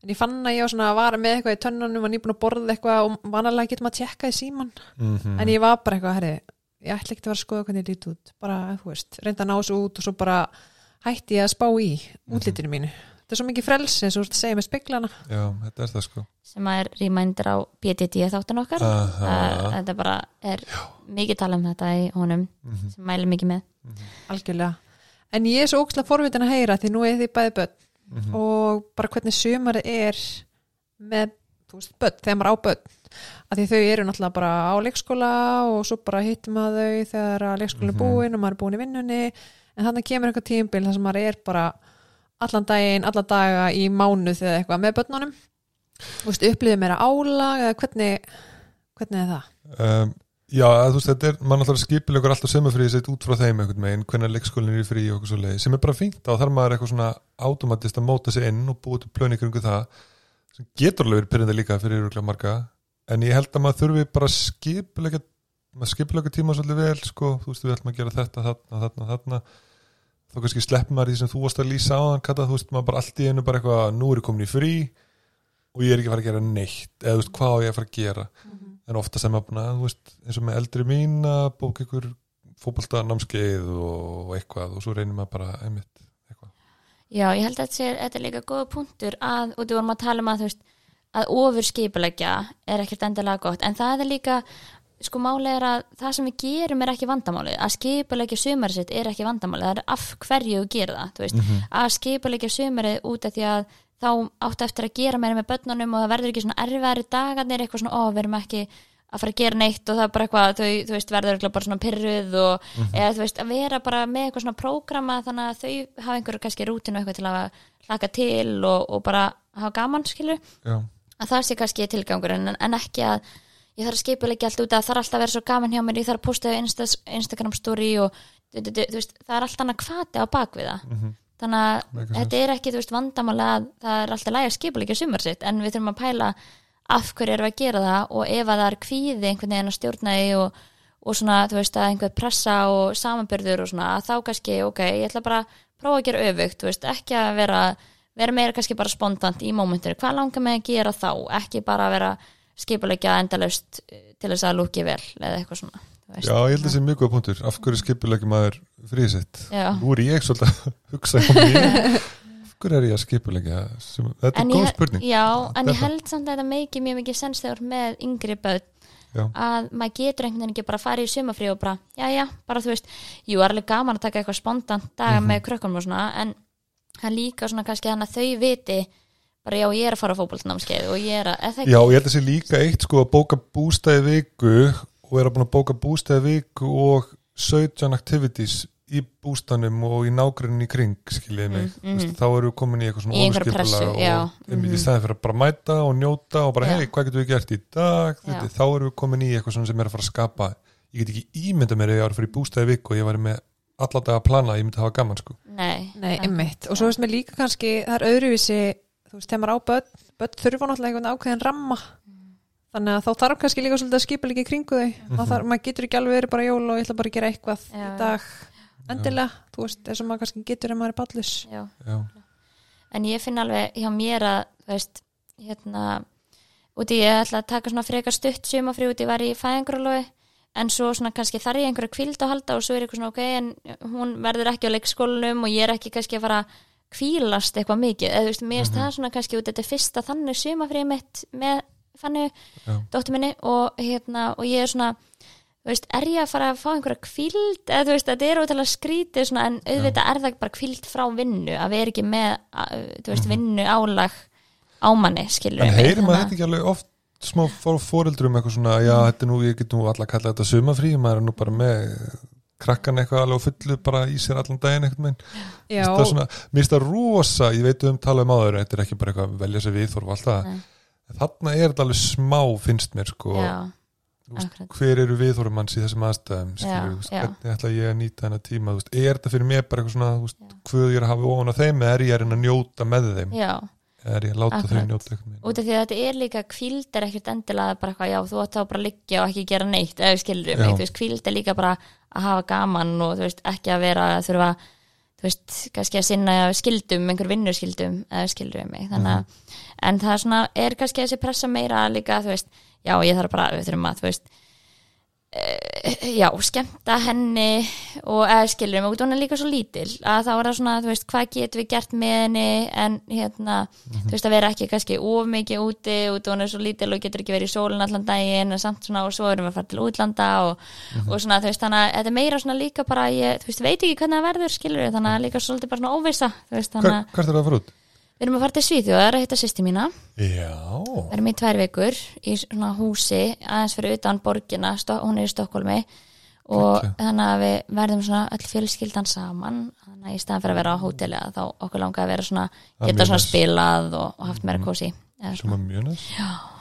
en ég fann að ég var svona að vara með eitthvað í tönnunum og nýbúin að borða eitthvað og vanalega getur maður að tjekka í síman mm en ég var bara eitthvað, herri ég ætla ekki að vera að skoða hvernig ég lít út. Bara, þú veist, reynda að ná þessu út og svo bara hætti ég að spá í útlitinu mínu. Þetta er svo mikið frelsi eins og þú ert að segja með speglana já, þetta er það, sko. Sem að er reminder á BTD þáttan okkar. Þetta bara er mikið tala um þetta í honum Mhm. sem mæli mikið með. Algjörlega. En ég er svo ókslega forvitin að heyra því nú er því bæði börn. Mhm. og bara hvernig sumarið er með þú veist, börn, þegar maður á börn að því þau eru náttúrulega bara á leikskóla og svo bara hittum maður þau þegar að leikskólinn er Mhm. búinn og maður er búinn í vinnunni en þannig kemur eitthvað tímabil þar sem maður er bara allan daginn, alla daga í mánuð eða eitthvað með börnunum þú veist, upplýðið meira álag eða hvernig, hvernig er það? um, já, þú veist, þetta er mann alltaf skipilegur alltaf sömufrið sitt út frá þeim einhvern veginn, hvernig leikskólinn er í frí og eitthvað svo leið, sem er bara fínt, þá þarf maður eitthvað svona automatist að móta sig inn og búið til plöni kringu það, sem getur alveg verið pyrrandi líka fyrir marga en ég held að maður þurfi bara að skipilega maður skipilega tíma svolítið vel sko, þú veist, við ætlum að gera þetta, þarna, þarna, þarna. Þá kannski sleppum maður því sem þú varst að lýsa á þann, kata, þú veist, maður bara allt í einu bara eitthvað, nú er ég komin í frí og ég er ekki að fara að gera neitt. Eða þú veist, hvað ég að fara að gera? En ofta sem að, þú veist, eins og með eldri mín að bóka ykkur fótbolta námskeið og eitthvað og svo reynir maður bara einmitt eitthvað. Já, ég held að þetta er líka góða punktur að, og þú vorum að tala um að þú veist að ofur skipulegja er ekkert endilega gott, en það er líka sko máli er að það sem við gerum er ekki vandamálið, að skipulegja sumarið sitt er ekki vandamálið, það er af hverju við gerum það, þú veist, að skipulegja sumarið út af því að þá áttu eftir að gera meira með börnunum og það verður ekki svona erfæri dagarnir, eitthvað svona, ó, við erum ekki að fara að gera neitt og það er bara eitthvað þau, þú veist, verður örugglega bara svona pyrruð og eða þú veist, að vera bara með eitthvað svona prógrama þannig að þau hafa einhverju kannski rútinu eitthvað til að hlaka til og, og bara hafa gaman, skilur Já, að það sé kannski tilgangur en, en ekki að ég þarf að skipulegja allt út að það er alltaf að vera svo gaman hjá mér, ég þarf að posta á Insta, Instagram story og veist, það er alltaf annað hvati á bakvið það þannig að sense. þetta er ekki veist vandamála að það er alltaf læg að skipulegja sumar sitt en við þurfum að pæla af hverju erum við að gera það og ef að það er kvíði einhvern veginn að stjórna því og, og svona þú veist að einhver pressa og samanbyrður og svona þá kannski ok, ég ætla bara að prófa að gera öfugt veist, ekki að vera vera meira kannski bara spontant í mómentinu hvað langar mig að gera þá, ekki bara vera skipulegja endalaust eh, til þess að lúki vel eða eitthvað svona veist. Já, ég held að það sé mjög góð punktur af hverju skipulegum maður Já. Nú er ég svolítið að hugsa um af hverju er ég að skipulegja þetta er góð spurning Já, en ég held samt að þetta meiki mjög mikið sens þegar með yngri börn Já. að maður getur einhvern veginn ekki bara að fara í sumafrí og bara, já, já, bara þú veist jú, er alveg gaman að taka eitthvað spontant daga Mhm. með krökkunum og svona, en það er líka svona kannski þannig að þau viti bara já, ég er að fara á fótboltnámskeið og ég er að, eða Já, ekki ég held að sé líka eitt sko að bóka bústæði viku og er að búin að bóka bústæði viku og 17 activities í bústanum og í nágrunni í kring skiljiði mig, Mm, mhm. mm, þá eru við komin í eitthvað svona pressu, og já, einmitt mhm. í staðin fyrir að bara mæta og njóta og bara Já. hei, hvað getum við gert í dag Já. þetta, þá eru við komin í eitthvað sem er að fara að skapa ég get ekki ímynda mér ef ég var að fara í bústæði viku og ég væri með alla dag að plana að ég myndi hafa gaman sko Nei, Nei, einmitt. Og svo veist mér líka kannski, það er öðruvísi, þú veist, þegar maður á börn, börn þurfa náttúrulega einhvern ákveðin ramma. Þannig að þá þarf kannski líka svolítið að skipa líka í kringu þau. Mm þarf, maður getur ekki alveg verið bara jól og ég ætla bara að gera eitthvað Já, í já. dag endilega, þú veist, eins og maður kannski getur ef maður er ballus. já. Já, en ég finn alveg hjá mér að þú veist, hérna úti ég ætla að taka svona frekar stutt sumafrí úti ég var í fæðingrúlofi en svo svona kannski þarf ég einhverja kvíld að halda og svo er eitthvað svona ok, en hún verður ekki á leikskólanum og ég er ekki kannski að fara að kvílast eitthvað mikið, eða þú veist, mér finnst það svona kannski út þetta er fyrsta þannig sumafrí mitt með þannig já, dóttur minni og hérna og ég er svona þú veist, er ég að fara að fá einhverja kvíld eða þú veist, þetta er ótrúlega skrítið svona, en auðvitað er það bara kvíld frá vinnu að við erum ekki með þú veist, vinnu álag ámanni, skilur Mhm. en heyrir maður þetta ekki alveg oft smá fór fóreldrum eitthvað svona já, þetta er nú, ég get nú alla að kalla þetta sumafrí maður er nú bara með krakkan eitthvað alveg fullu bara í sér allan daginn eitthvað svona, mér finnst það rosa, ég veit um tala um áður, þetta er ekki bara eitthvað að velja sér viðþorf og allt það, Nei. þarna er þetta alveg smá finnst mér sko, já, veist, hver eru viðþorfum manns í þessum aðstæðum hvernig ætla ég að nýta hennar tíma veist, er þetta fyrir mér bara eitthvað svona hvað ég er að hafa ofan á þeim eða er ég að reyna að njóta með þeim? Já, er ég að láta þau njóta út af því að þetta er líka kvíld er ekkert endilega bara eitthvað, já, þú átt þá bara að liggja og ekki gera neitt, eða skilur þú veist, kvíld er líka bara að hafa gaman og veist, ekki að vera að þurfa þú veist, kannski að sinna skildum, einhver vinnuskildum, eða skilur mig. Þannig að, en það er svona er kannski þessi pressa meira líka, þú veist já, ég þarf bara, við þurfum að, þú veist já, skemmta henni og eða skilur mig, út af hún er líka svo lítil að þá er það svona, þú veist, hvað getum við gert með henni en hérna þú veist, að vera ekki kannski of mikið úti út og hún er svo lítil og getur ekki verið í sólun allan daginn en samt svona og svo erum við að fara til útlanda og, og svona, þú veist, þannig að þetta er meira svona líka bara, ég, þú veist, veit ekki hvernig það verður skilur þannig að líka svolítið bara svona óvissa þú veist, þannig að hvert er það að fara út? Við erum að fara til Svíþjóðar að hitta sýsti mína. Já, við erum í tvær vikur í svona húsi aðeins fyrir utan borgina hún er í Stokkólmi og Geggjað. þannig að við verðum svona öll fjölskyldan saman. Þannig að í staðan fyrir að vera á hóteli þá okkur langar að vera svona geta svona spilað og, og haft meira kósi svona. mjög næst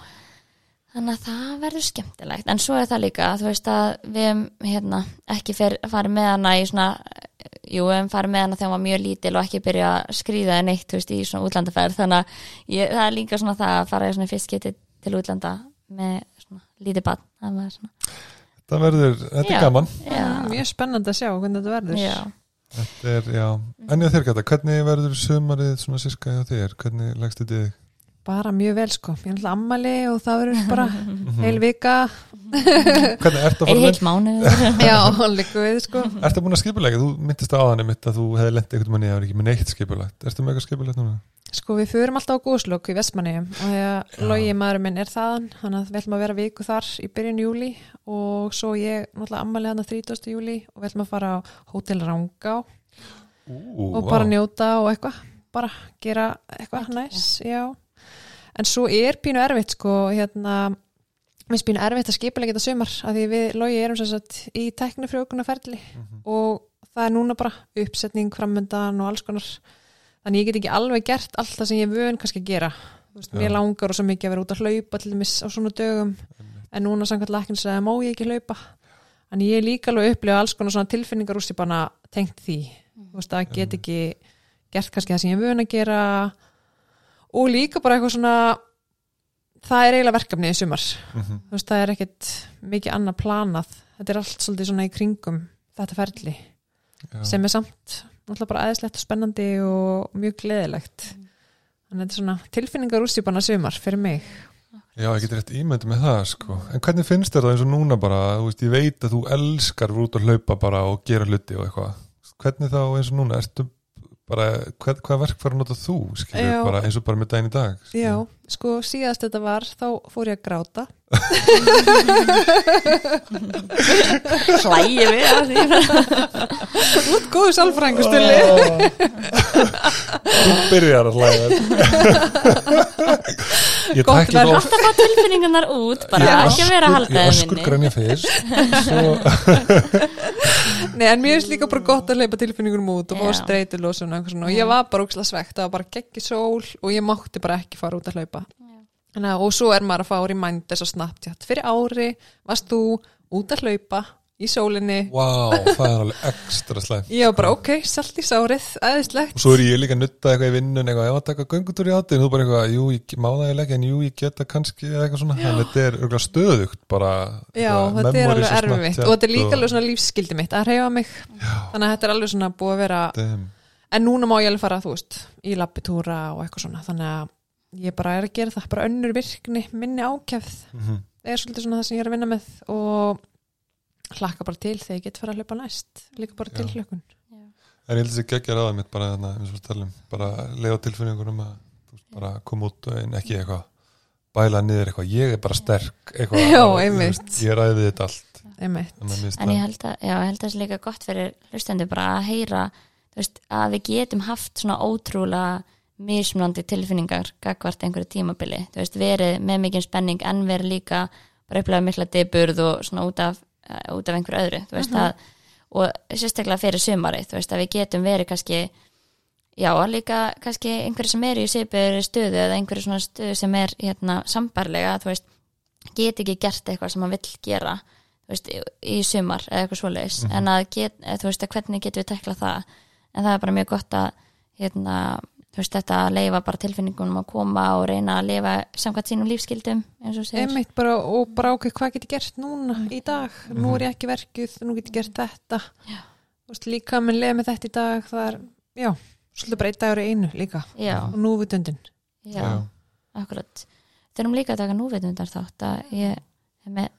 þannig að það verður skemmtilegt en svo er það líka þú veist að við höfum, hérna, ekki fer, farið með hana í svona jú, við höfum farið með hana þegar hún var mjög lítil og ekki byrja að skrýða neitt þú veist, í svona útlandaferð þannig að ég, það er líka svona það að fara í svona fyrst getið til útlanda með svona lítið bann það var svona, Það verður, þetta Já. er gaman já, mjög spennandi að sjá hvernig þetta verður. já. Þetta er, já, en ég þér gæta hvernig verður sumarið svona sirka hjá þér, hvernig leggst þetta í þig? Bara mjög vel sko. Ég er alltaf ammali og það verður bara heil vika. Hvernig ertu að er fara heil mánuður Já, líka við sko. ertu búin að skipulega þú myndist á þannig mitt að þú hefði lent einhvern manni eða ekki með neitt skipulagt, ertu með eitthvað skipulagt núna? Sko við förum alltaf á góðslokk í Vestmanniðum og því að Já. logi maður minn er þaðan þannig að við ætlum að vera viku þar í byrjun júli og svo ég náttúrulega ammali hann 30. júli og við ætlum að fara á Hótel Rangá og bara njóta og eitthvað bara gera eitthvað næs já. En svo er pínu erfitt sko hérna Mér finnst pínu erfitt að skipulega þetta sumar að því við logi erum sagt í teknifrjókunarferli Mhm. og það er núna bara uppsetning framöndan og alls konar. Þannig ég get ekki alveg gert allt það sem ég vön kannski að gera. Veist, mér langar og svo mikið að vera út að hlaupa til dæmis á svona dögum. En núna samkvæmt að má ég ekki hlaupa? En ég líka alveg upplifa alls konar svona tilfinningar úr sér bara tengt því. Þú veist að get ekki gert kannski það sem ég vön að gera og líka bara eitthvað svona það er eiginlega verkefni í sumar. Mhm. þú veist, það er ekkit mikið annað planað. Þetta er allt svolítið svona í kringum þetta ferli Já. sem er samt náttúrulega bara aðeinslegt og spennandi og mjög gleðilegt. Þannig að þetta er svona tilfinningar úrstýpana sumar fyrir mig. Já, ég get rétt ímyndi með það sko. En hvernig finnst þér það eins og núna bara? Þú veist, ég veit að þú elskar út að hlaupa bara og gera hluti og eitthvað. Hvernig þá eins og núna, ertu bara, hvað, hvað verkfæri nota þú skilur, bara eins og bara með daginn í dag skilur. Já, sko síðast þetta var þá fór ég að gráta. Hlægi við að því. Út góðu sálfræðingu stulli. Þú byrjar að hlæða ég tækla verk. það alltaf fá tilfinningarnar út bara Ég ekki að vera að halda ég þeim öskur grænja fyrst Nei, en mér finnst líka bara gott að leipa tilfinningunum út og Já. streytulósun og svona. Og ég var bara úkslega svegt, það var bara geggi sól og ég mátti bara ekki fara út að hlaupa Að- og svo er maður að fá reminders og Snapchat. Fyrir ári varst þú út að hlaupa í sólinni. Wow, það er alveg ekstra slæm ég var bara ok, salt í sárið, æðislegt. Og svo er ég líka að nutta eitthvað í vinnun eitthvað, ef að taka göngutúr í áttin þú bara eitthvað, jú, ég má það ekki en jú, ég geta kannski eitthvað svona, en þetta er örgulega stöðugt bara Já, þetta er alveg og erfitt. Og þetta er líka alveg svona lífsskildi mitt að reyfa mig. Þannig að þetta er alveg svona búið að vera Damn. en núna má ég alveg fara, þú veist, í lappitúra og eitthvað svona, þannig að ég bara er að gera það, bara önnur virkni, minni ákjæfð Mhm. það er svolítið svona það sem ég er að vinna með og hlakka bara til þegar ég get fara að hlaupa næst. Líka bara til Já. hlökun en ég held þessi geggja ráða mitt bara þarna, eins og við talum, bara lega tilfinningunum að veist, bara koma út en ekki eitthvað bæla niður eitthvað, ég er bara sterk eitthvað, Já, veist, ég ræði þetta allt. Einmitt, en ég það- held að, já, ég held að það sé líka gott fyrir hlustendur bara að heyra veist, að við getum haft svona ótrúlega mismunandi tilfinningar gagvart einhverju tímabili. Þú veist, verið með mikið spenning en verið líka bara upplega mikla deburð og svona út af, uh, út af einhverju öðru þú veist að og sérstaklega fyrir sumarið, þú veist að við getum verið kannski já, líka kannski einhverju sem eru í svipuður stöðu eða einhverju svona stöðu sem er hérna sambarlega, þú veist get ekki gert eitthvað sem hann vill gera þú veist, í, sumar eða eitthvað svoleiðis. En að get, eða, þú veist, að hvernig getum við tekla það? En það er bara mjög gott að hérna, þú veist, þetta að leifa bara tilfinningunum að koma og reyna að lifa samkvæmt sínum lífskildum eins og segir. Einmitt bara og bara ok, hvað get ég gert núna í dag, nú er ég ekki verkuð nú get ég gert þetta. Já. Þú veist, líka minn leið með þetta í dag það er, já, svolítið bara einn dagur í einu líka. Já, og nú við dundin já, Já. akkurat. Þurfum líka að taka núvitundar þátt að ég er með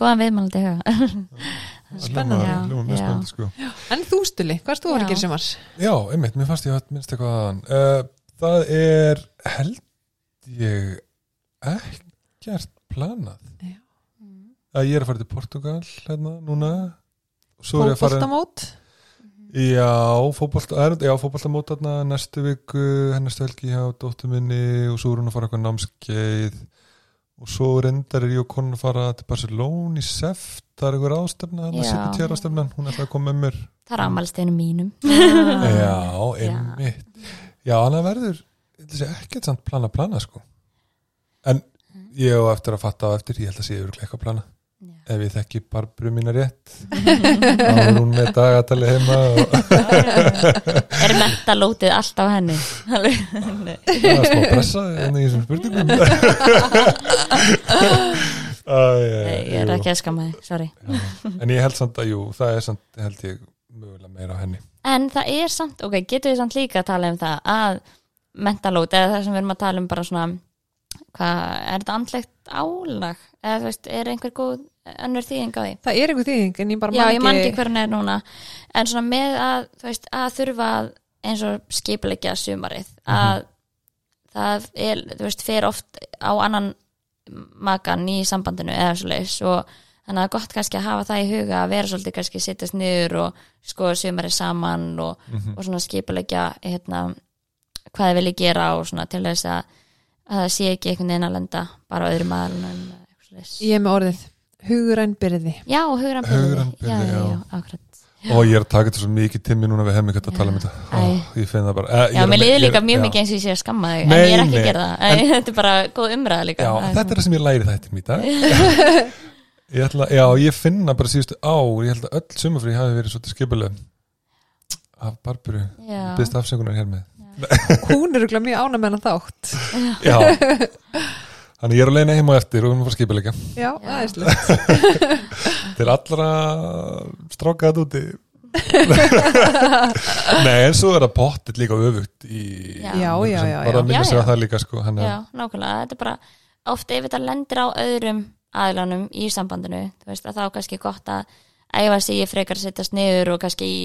góðan viðmælandi huga Spennandi. Sko. En þú stuli, hvað erst þú að gera í sumar? Já, einmitt, mér fannst ég að minnst eitthvað aðan uh, Það er held ég ekkert planað. Já. að ég er að fara til Portugal hérna núna. Svo er ég að fara Fótboltamót? Já, fótbolta, já, fótboltamót þarna næstu viku, hennastu helgi hjá dóttur minni og svo er hún að fara eitthvað námskeið og svo reyndar er ég og konan að fara til Barcelona í seft, það er eitthvað ástefna hann að tjara stefnan, hún ætlaði að koma með mér. Það er ammælsteinu mínum. Já, einmitt. Já, hann að verður ekkert samt plana plana sko. En ég á eftir að fatta á eftir, ég held að sé yfir eitthvað að plana Já. ef ég þekki barbru mína rétt þá er hún með dagatali heima og er mentalótið allt á henni? Alveg. það er smá pressa en í þessum spurningum. Æ, Nei, ég er ekki að skamma þig, sorry. En ég held samt að jú, það er samt held ég mögulega meira á henni. En það er samt, ok, getur við samt líka að tala um það að mentalót eða það sem við erum að tala um bara svona hvað, er þetta andlegt álag? Eða þú veist, er einhver góð önnur þýðing á því? það er einhver þýðing en ég bara Já, ég man ekki hver hann er núna. En svona með að, þú veist, að þurfa eins og skipulegja sumarið að það er, þú veist, fer oft á annan makan í sambandinu eða svo leis og þannig að það er gott kannski að hafa það í huga að vera svolítið kannski sittast niður og skoða sumarið saman og, og svona skipulegja hérna, hvað þið vilji gera og svona til þess að, að það sé ekki einhvern veginn að lenda bara öðrum svoleiðis. ég er með orðið hugræn byrði Já, hugrann Hugræn byrði, og ég er að taka þetta svo mikið tími núna við hefum ekki að tala um þetta. Ó, ég finn það bara eh, Já, að- mér liður líka mjög mikið eins og ég sé að skamma þig en ég er ekki að gera það, en, þetta er bara góð umræða líka. Já, þetta er það sem ég læri þættir í dag ég ætla, Já, ég finna bara síðustu ár ég held að öll sumafrí hafi verið svolítið skipuleg af Barburu Já. byggst afsengunar hér með. Hún er örugglega mjög ána með hann þátt. Já Þannig ég er að leina heim á eftir og við erum að fara skipulega já, Já. aðeinslega til allra strákaðat úti. Nei, en svo er það pottit líka öfugt í Já. Já, já, já, bara að minna sig að það líka sko, hann er, Já, nákvæmlega, þetta er bara oft ef þetta lendir á öðrum aðlanum í sambandinu, þú veist, að þá er kannski gott að æfa sig í frekar að sittast niður og kannski í,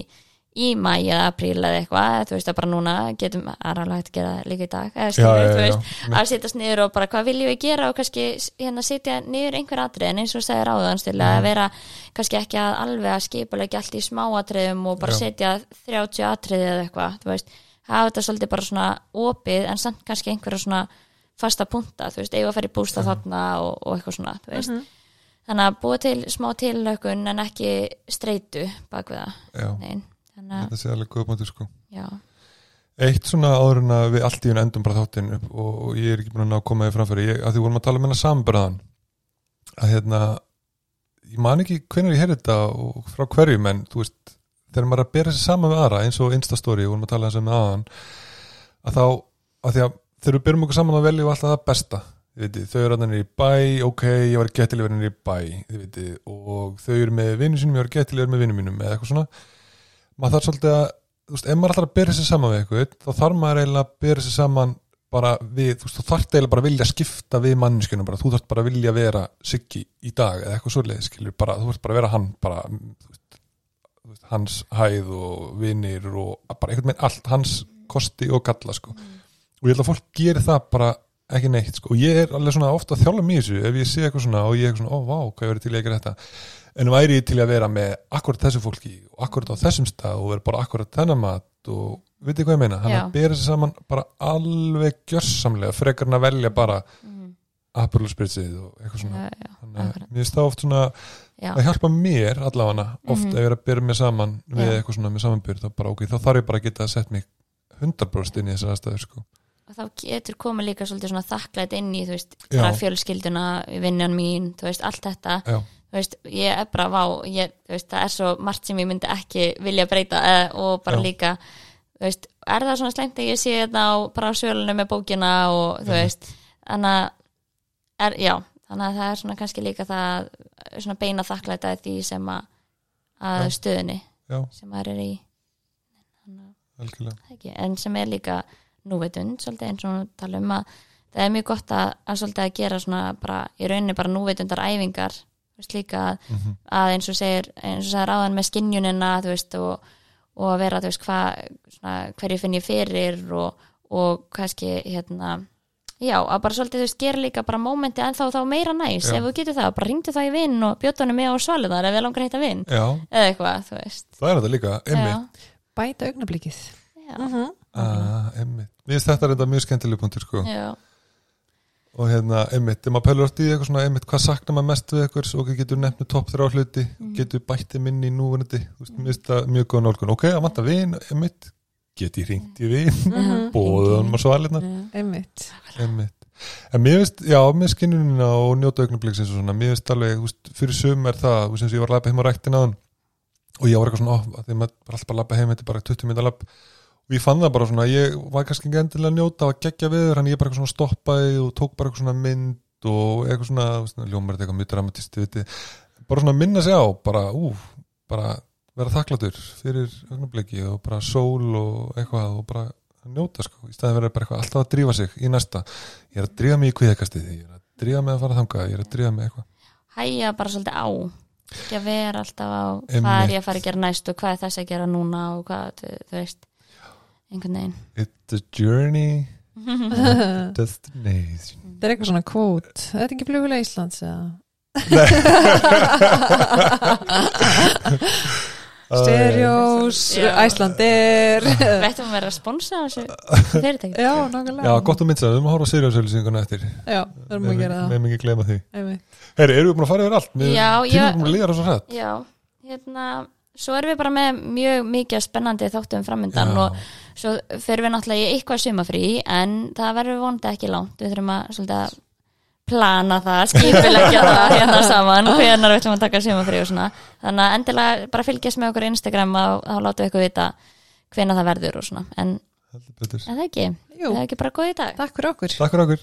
í mæ eða apríl eða eitthvað, þú veist að bara núna getum aðralega hægt að gera líka í dag eða Já, skilur, já, þú já, veist, já. að setjast niður og bara hvað viljum við gera og kannski hérna setja niður einhver atrið en eins og segir áðan stila Mhm. að vera kannski ekki að alveg að skipulega allt í smá atriðum og bara Já. setja 30 atriði eða eitthvað, þú veist hafa þetta svolítið bara svona opið en samt kannski einhverja svona fasta punta þú veist, eigum að fara í bústa þarna og, og eitthvað svona, þú veist þannig að búa til smá tilökun en ekki streitu bak við það að, þetta sé alveg góð punktur sko. Já, Eitt svona áður en að við allt í henni endum bara þáttinn upp og, og ég er ekki búin að ná að koma því framfæri ég, að því vorum að tala um hennar sambraðan að hérna ég man ekki hvenær ég heyrði þetta og frá hverjum en þú veist þegar maður er að bera sér saman við aðra eins og Instastory, vorum að tala þess að með aðan að þá, að því að þegar við berum okkur saman að velja alltaf það besta veitir, þau eru annað í bæ, ok, ég var getilegur í bæ, veitir, og þau eru með vinnu sínum, ég var getilegur með vinnu mínum eða eitthvað svona maður þarf svolítið að, þú veist, ef maður að bera sér saman við eitthvað, þá þarf maður eiginlega að bera sér saman bara við, þú veist, þú þarf eiginlega bara að vilja skipta við mannskjunum, bara, þú þarf bara að vilja vera Siggi í dag eða eitthvað svoleið, skilur, bara, þú þarf bara að vera hann, bara, veist, hans hæð og vinir og bara einhvern veginn allt, hans kosti og galla, sko, og ég held að fólk gerir það bara ekki neitt, sko, og ég er alveg svona ofta mér í þessu, ef ég sé eitthvað svona og ég er svona, ó, vá, hvað að en væri til að vera með akkurat þessu fólki og akkurat á þessum stað og vera bara akkurat þennan mat og veitir hvað ég meina, hann Já. að bera sér saman bara alveg gjörsamlega frekar en að velja bara mm, apurluspritsið og eitthvað svona. Já, já, þannig að mér oft svona já, að hjálpa mér allavega oft Mhm. ef ég er að bera mér saman við eitthvað svona með samanbyrð þá bara ok, þá þarf ég bara að geta að setja mig 100% inn í þessar aðstæður sko. og þá getur komið líka svolítið svona þakklætt inn í, þú veist, fjölskylduna vinnan mín, þú veist, allt þetta. Já, veist, ég er bara vá ég, veist, það er svo margt sem ég myndi ekki vilja breyta eða, og bara Já. líka veist, er það svona slengt að ég sé þetta á, bara á svölunum með bókina og þú Mhm. veist, þannig að er, já, þannig að það er svona kannski líka það, svona beina þakklæta því sem að, að Já. stöðunni já, sem maður er í þannig það en sem er líka núvitund, svolítið eins og tala um að það er mjög gott að, að svolítið að gera svona bara, í rauninni bara núvitundar æfingar, veist líka að, mm að eins og segir, eins og segir áðan með skinjunina, þú veist og, og að vera, hvað svona, hverju finn ég fyrir og, og kannski, hérna já, að bara svolítið, þú veist, gera líka bara mómenti en þá, þá meira næs, Já. ef þú getur það bara ringdu það í vinn og bjóttanum með á svaluðar ef við langar að heita vinn, já, eða eitthvað, þú veist. Það er þetta líka, emmi Bæta augnablikið. Já, mm -hmm. ah, emmi, mér finnst þetta reynda mjög skemmtileg punktur sko. já, og hérna, einmitt, ef maður pælur átt í eitthvað svona, einmitt, hvað saknar maður mest við eitthvað og getur nefnt með topp þrjá hluti getur bætti minni í núvunandi þú veist, mér finnst það mjög góð nálgun, ok, að vanta vin einmitt, get ég hringt í vin? Mhm. bóðum honum á svalirna Einmitt. Einmitt, en mér finnst, já, með skinnunina og njóta augnabliksins og svona, mér finnst alveg, þú veist, fyrir sum er það, þú veist, eins og ég var að lappa heim á ræktina og ég var eitthvað svona, ó, því maður bara alltaf að lappa heim, þetta er bara 20 minna lapp og ég fann það bara svona, ég var kannski ekki endilega að njóta að gegja viður, hann ég bara svona stoppaði og tók bara svona mynd og eitthvað svona, þú veist, ljómar þetta eitthvað mjög dramatist, bara svona minna sig á bara, ú, bara vera þakkláttur fyrir augnabliki og bara sól og eitthvað og bara njóta sko, í staðin verður bara eitthvað alltaf að drífa sig í næsta, ég er að drífa mig í kviðakastið, ég er að drífa mig að fara þangað, ég er að drífa mig eitthvað. Hæja bara svolítið á. Ekki að vera alltaf á hvað er ég að fara að gera næst og hvað er þess að gera núna og hvað, þú veist einhvern veginn. It's a journey, a destination. Það er eitthvað svona kvót Það er ekki flugulega Íslands eða? Stereos. Æslandir Vættum að vera að sponsa þessu fyrirtæki? Já, nákvæmlega. Já, gott að það, við erum að horfa á seriásauðlýsinguna eftir. Já, það erum að gera það. Með mikið gleyma því. Einmitt. Herri, erum við búin að fara yfir allt? Mér- Já, Tíminn já. er búin að líða svo hrætt Já, hérna svo erum við bara með mjög mikið spennandi þáttum framöndan Já. og svo fyrir við náttúrulega í eitthvað sumafrí en það verður vonandi ekki langt. Við þurfum að svolítið plana það, skipilegja það hérna saman hvenar við ætlum að taka sumafrí og svona. Þannig að endilega bara fylgjast með okkur á Instagram og þá látum við ykkur vita hvenar það verður og svona. En Heldur betur. er það ekki, Jú, er það ekki bara góð í dag? Takk fyrir okkur. Takk fyrir okkur